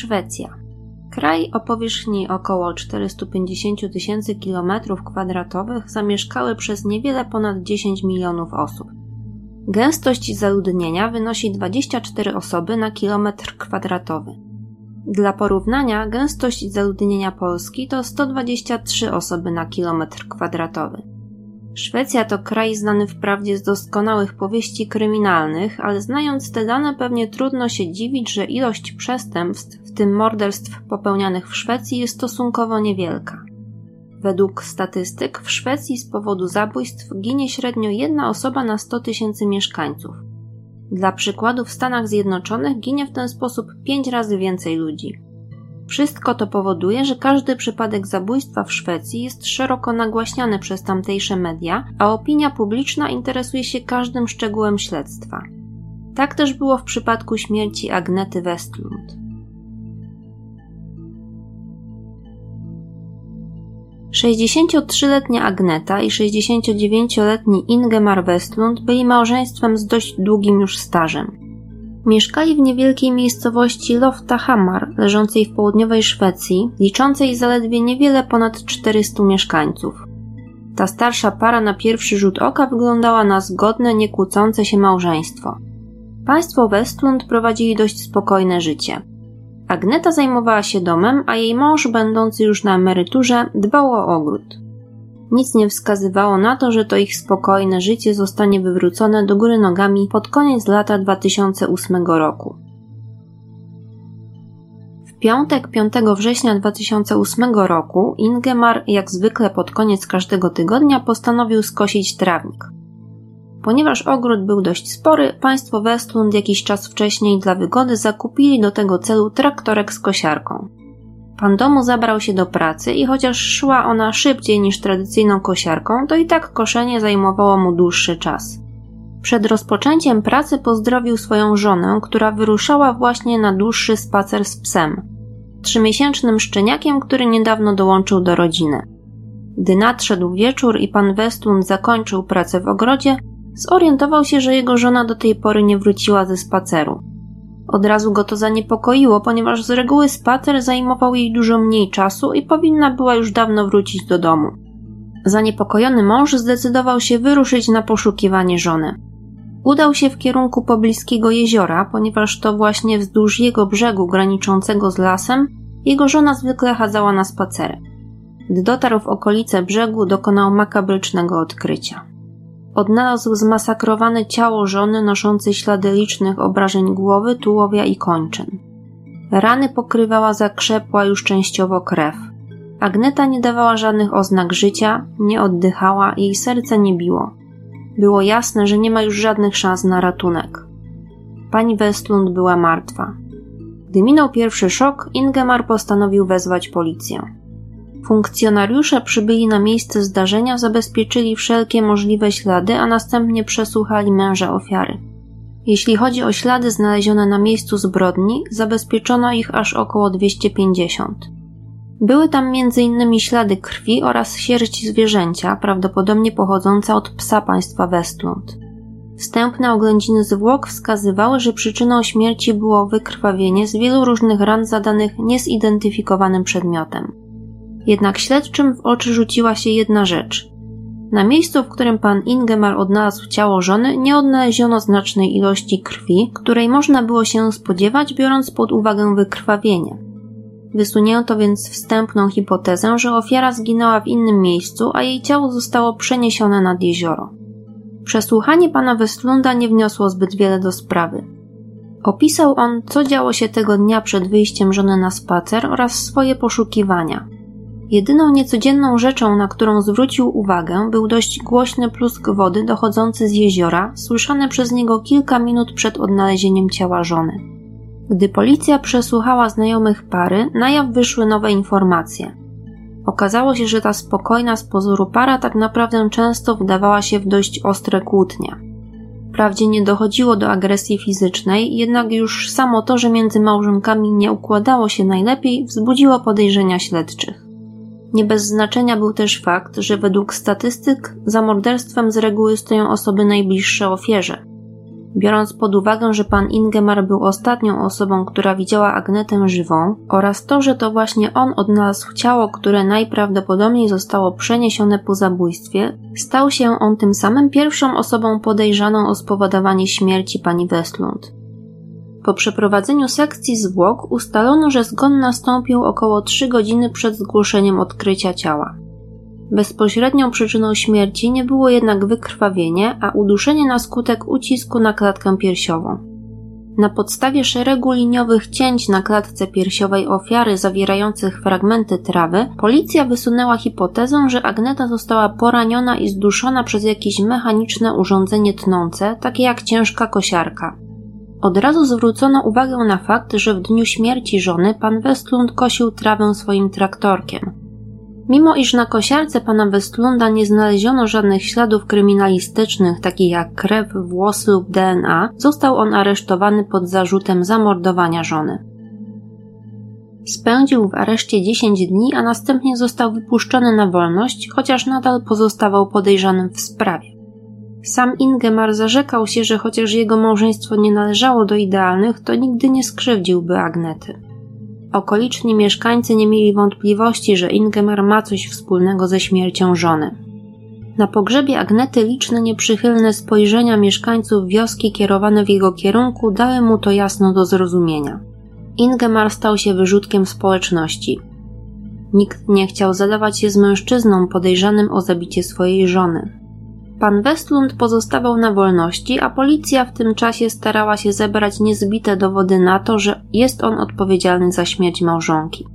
Szwecja. Kraj o powierzchni około 450 tysięcy kilometrów kwadratowych zamieszkały przez niewiele ponad 10 milionów osób. Gęstość zaludnienia wynosi 24 osoby na kilometr kwadratowy. Dla porównania, gęstość zaludnienia Polski to 123 osoby na kilometr kwadratowy. Szwecja to kraj znany wprawdzie z doskonałych powieści kryminalnych, ale znając te dane pewnie trudno się dziwić, że ilość przestępstw, w tym morderstw popełnianych w Szwecji jest stosunkowo niewielka. Według statystyk w Szwecji z powodu zabójstw ginie średnio jedna osoba na 100 tysięcy mieszkańców. Dla przykładu w Stanach Zjednoczonych ginie w ten sposób pięć razy więcej ludzi. Wszystko to powoduje, że każdy przypadek zabójstwa w Szwecji jest szeroko nagłaśniany przez tamtejsze media, a opinia publiczna interesuje się każdym szczegółem śledztwa. Tak też było w przypadku śmierci Agnety Westlund. 63-letnia Agneta i 69-letni Ingemar Westlund byli małżeństwem z dość długim już stażem. Mieszkali w niewielkiej miejscowości Loftahammar, leżącej w południowej Szwecji, liczącej zaledwie niewiele ponad 400 mieszkańców. Ta starsza para na pierwszy rzut oka wyglądała na zgodne, niekłócące się małżeństwo. Państwo Westlund prowadzili dość spokojne życie. Agneta zajmowała się domem, a jej mąż, będący już na emeryturze, dbał o ogród. Nic nie wskazywało na to, że to ich spokojne życie zostanie wywrócone do góry nogami pod koniec lata 2008 roku. W piątek 5 września 2008 roku Ingemar, jak zwykle pod koniec każdego tygodnia, postanowił skosić trawnik. Ponieważ ogród był dość spory, państwo Westlund jakiś czas wcześniej dla wygody zakupili do tego celu traktorek z kosiarką. Pan domu zabrał się do pracy i chociaż szła ona szybciej niż tradycyjną kosiarką, to i tak koszenie zajmowało mu dłuższy czas. Przed rozpoczęciem pracy pozdrowił swoją żonę, która wyruszała właśnie na dłuższy spacer z psem, trzymiesięcznym szczeniakiem, który niedawno dołączył do rodziny. Gdy nadszedł wieczór i pan Westlund zakończył pracę w ogrodzie, zorientował się, że jego żona do tej pory nie wróciła ze spaceru. Od razu go to zaniepokoiło, ponieważ z reguły spacer zajmował jej dużo mniej czasu i powinna była już dawno wrócić do domu. Zaniepokojony mąż zdecydował się wyruszyć na poszukiwanie żony. Udał się w kierunku pobliskiego jeziora, ponieważ to właśnie wzdłuż jego brzegu graniczącego z lasem jego żona zwykle chadzała na spacery. Gdy dotarł w okolice brzegu, dokonał makabrycznego odkrycia. Odnalazł zmasakrowane ciało żony noszącej ślady licznych obrażeń głowy, tułowia i kończyn. Rany pokrywała zakrzepła już częściowo krew. Agneta nie dawała żadnych oznak życia, nie oddychała, jej serce nie biło. Było jasne, że nie ma już żadnych szans na ratunek. Pani Westlund była martwa. Gdy minął pierwszy szok, Ingemar postanowił wezwać policję. Funkcjonariusze przybyli na miejsce zdarzenia, zabezpieczyli wszelkie możliwe ślady, a następnie przesłuchali męża ofiary. Jeśli chodzi o ślady znalezione na miejscu zbrodni, zabezpieczono ich aż około 250. Były tam m.in. ślady krwi oraz sierść zwierzęcia, prawdopodobnie pochodząca od psa państwa Westlund. Wstępne oględziny zwłok wskazywały, że przyczyną śmierci było wykrwawienie z wielu różnych ran zadanych niezidentyfikowanym przedmiotem. Jednak śledczym w oczy rzuciła się jedna rzecz. Na miejscu, w którym pan Ingemar odnalazł ciało żony, nie odnaleziono znacznej ilości krwi, której można było się spodziewać, biorąc pod uwagę wykrwawienie. Wysunięto więc wstępną hipotezę, że ofiara zginęła w innym miejscu, a jej ciało zostało przeniesione nad jezioro. Przesłuchanie pana Westlunda nie wniosło zbyt wiele do sprawy. Opisał on, co działo się tego dnia przed wyjściem żony na spacer oraz swoje poszukiwania – Jedyną niecodzienną rzeczą, na którą zwrócił uwagę, był dość głośny plusk wody dochodzący z jeziora, słyszany przez niego kilka minut przed odnalezieniem ciała żony. Gdy policja przesłuchała znajomych pary, na jaw wyszły nowe informacje. Okazało się, że ta spokojna z pozoru para tak naprawdę często wdawała się w dość ostre kłótnie. Wprawdzie nie dochodziło do agresji fizycznej, jednak już samo to, że między małżonkami nie układało się najlepiej, wzbudziło podejrzenia śledczych. Nie bez znaczenia był też fakt, że według statystyk za morderstwem z reguły stoją osoby najbliższe ofierze. Biorąc pod uwagę, że pan Ingemar był ostatnią osobą, która widziała Agnetę żywą, oraz to, że to właśnie on odnalazł ciało, które najprawdopodobniej zostało przeniesione po zabójstwie, stał się on tym samym pierwszą osobą podejrzaną o spowodowanie śmierci pani Westlund. Po przeprowadzeniu sekcji zwłok ustalono, że zgon nastąpił około 3 godziny przed zgłoszeniem odkrycia ciała. Bezpośrednią przyczyną śmierci nie było jednak wykrwawienie, a uduszenie na skutek ucisku na klatkę piersiową. Na podstawie szeregu liniowych cięć na klatce piersiowej ofiary zawierających fragmenty trawy, policja wysunęła hipotezę, że Agneta została poraniona i zduszona przez jakieś mechaniczne urządzenie tnące, takie jak ciężka kosiarka. Od razu zwrócono uwagę na fakt, że w dniu śmierci żony pan Westlund kosił trawę swoim traktorkiem. Mimo iż na kosiarce pana Westlunda nie znaleziono żadnych śladów kryminalistycznych, takich jak krew, włosy lub DNA, został on aresztowany pod zarzutem zamordowania żony. Spędził w areszcie 10 dni, a następnie został wypuszczony na wolność, chociaż nadal pozostawał podejrzanym w sprawie. Sam Ingemar zarzekał się, że chociaż jego małżeństwo nie należało do idealnych, to nigdy nie skrzywdziłby Agnety. Okoliczni mieszkańcy nie mieli wątpliwości, że Ingemar ma coś wspólnego ze śmiercią żony. Na pogrzebie Agnety liczne nieprzychylne spojrzenia mieszkańców wioski kierowane w jego kierunku dały mu to jasno do zrozumienia. Ingemar stał się wyrzutkiem społeczności. Nikt nie chciał zadawać się z mężczyzną podejrzanym o zabicie swojej żony. Pan Westlund pozostawał na wolności, a policja w tym czasie starała się zebrać niezbite dowody na to, że jest on odpowiedzialny za śmierć małżonki.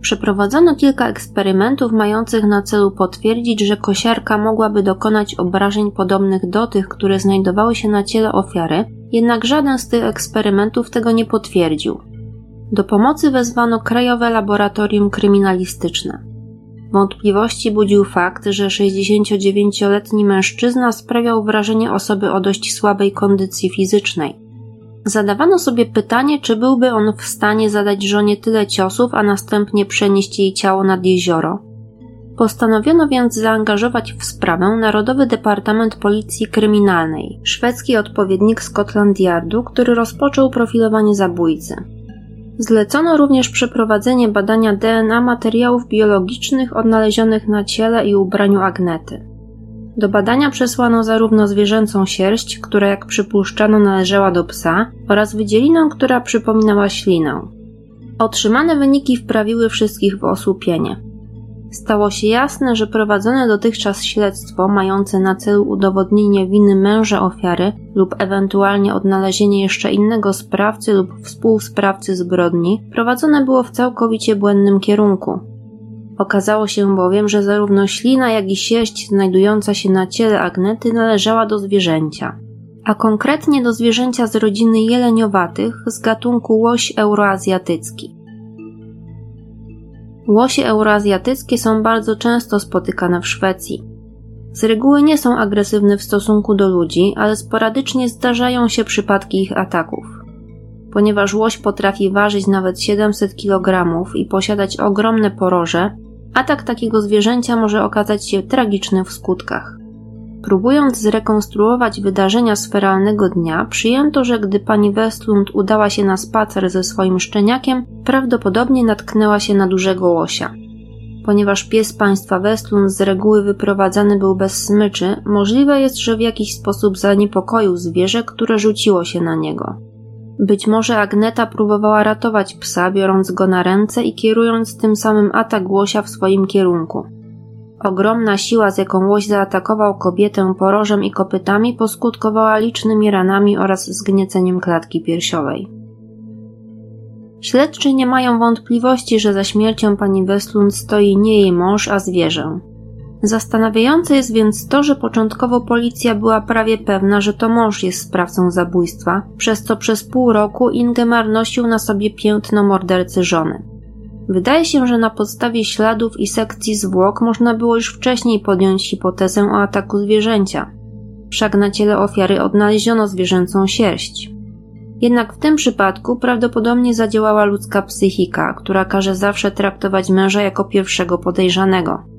Przeprowadzono kilka eksperymentów mających na celu potwierdzić, że kosiarka mogłaby dokonać obrażeń podobnych do tych, które znajdowały się na ciele ofiary, jednak żaden z tych eksperymentów tego nie potwierdził. Do pomocy wezwano Krajowe Laboratorium Kryminalistyczne. Wątpliwości budził fakt, że 69-letni mężczyzna sprawiał wrażenie osoby o dość słabej kondycji fizycznej. Zadawano sobie pytanie, czy byłby on w stanie zadać żonie tyle ciosów, a następnie przenieść jej ciało nad jezioro. Postanowiono więc zaangażować w sprawę Narodowy Departament Policji Kryminalnej, szwedzki odpowiednik Scotland Yardu, który rozpoczął profilowanie zabójcy. Zlecono również przeprowadzenie badania DNA materiałów biologicznych odnalezionych na ciele i ubraniu Agnety. Do badania przesłano zarówno zwierzęcą sierść, która jak przypuszczano należała do psa, oraz wydzielinę, która przypominała ślinę. Otrzymane wyniki wprawiły wszystkich w osłupienie. Stało się jasne, że prowadzone dotychczas śledztwo mające na celu udowodnienie winy męża ofiary lub ewentualnie odnalezienie jeszcze innego sprawcy lub współsprawcy zbrodni prowadzone było w całkowicie błędnym kierunku. Okazało się bowiem, że zarówno ślina, jak i sierść znajdująca się na ciele Agnety należała do zwierzęcia, a konkretnie do zwierzęcia z rodziny jeleniowatych z gatunku łoś euroazjatycki. Łosie euroazjatyckie są bardzo często spotykane w Szwecji. Z reguły nie są agresywne w stosunku do ludzi, ale sporadycznie zdarzają się przypadki ich ataków. Ponieważ łoś potrafi ważyć nawet 700 kg i posiadać ogromne poroże, atak takiego zwierzęcia może okazać się tragiczny w skutkach. Próbując zrekonstruować wydarzenia sferalnego dnia, przyjęto, że gdy pani Westlund udała się na spacer ze swoim szczeniakiem, prawdopodobnie natknęła się na dużego łosia. Ponieważ pies państwa Westlund z reguły wyprowadzany był bez smyczy, możliwe jest, że w jakiś sposób zaniepokoił zwierzę, które rzuciło się na niego. Być może Agneta próbowała ratować psa, biorąc go na ręce i kierując tym samym atak łosia w swoim kierunku. Ogromna siła, z jaką łoś zaatakował kobietę porożem i kopytami, poskutkowała licznymi ranami oraz zgnieceniem klatki piersiowej. Śledczy nie mają wątpliwości, że za śmiercią pani Westlund stoi nie jej mąż, a zwierzę. Zastanawiające jest więc to, że początkowo policja była prawie pewna, że to mąż jest sprawcą zabójstwa, przez co przez pół roku Ingemar nosił na sobie piętno mordercy żony. Wydaje się, że na podstawie śladów i sekcji zwłok można było już wcześniej podjąć hipotezę o ataku zwierzęcia. Wszak na ciele ofiary odnaleziono zwierzęcą sierść. Jednak w tym przypadku prawdopodobnie zadziałała ludzka psychika, która każe zawsze traktować męża jako pierwszego podejrzanego.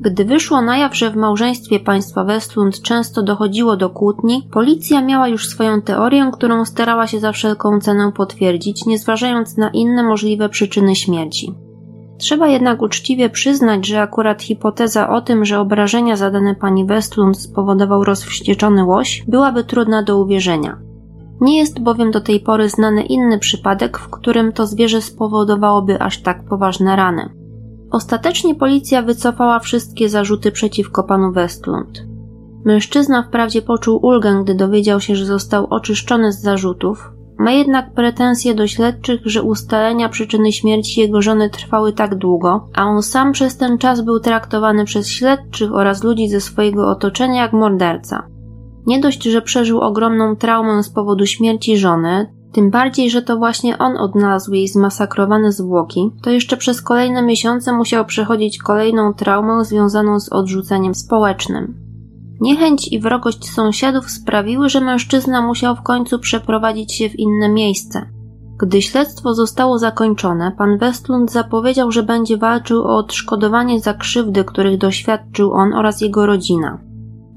Gdy wyszło na jaw, że w małżeństwie państwa Westlund często dochodziło do kłótni, policja miała już swoją teorię, którą starała się za wszelką cenę potwierdzić, nie zważając na inne możliwe przyczyny śmierci. Trzeba jednak uczciwie przyznać, że akurat hipoteza o tym, że obrażenia zadane pani Westlund spowodował rozwścieczony łoś, byłaby trudna do uwierzenia. Nie jest bowiem do tej pory znany inny przypadek, w którym to zwierzę spowodowałoby aż tak poważne rany. Ostatecznie policja wycofała wszystkie zarzuty przeciwko panu Westlund. Mężczyzna wprawdzie poczuł ulgę, gdy dowiedział się, że został oczyszczony z zarzutów, ma jednak pretensje do śledczych, że ustalenia przyczyny śmierci jego żony trwały tak długo, a on sam przez ten czas był traktowany przez śledczych oraz ludzi ze swojego otoczenia jak morderca. Nie dość, że przeżył ogromną traumę z powodu śmierci żony, tym bardziej, że to właśnie on odnalazł jej zmasakrowane zwłoki, to jeszcze przez kolejne miesiące musiał przechodzić kolejną traumę związaną z odrzuceniem społecznym. Niechęć i wrogość sąsiadów sprawiły, że mężczyzna musiał w końcu przeprowadzić się w inne miejsce. Gdy śledztwo zostało zakończone, pan Westlund zapowiedział, że będzie walczył o odszkodowanie za krzywdy, których doświadczył on oraz jego rodzina.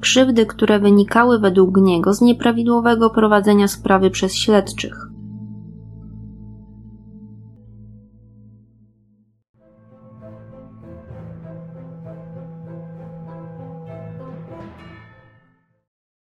Krzywdy, które wynikały według niego z nieprawidłowego prowadzenia sprawy przez śledczych.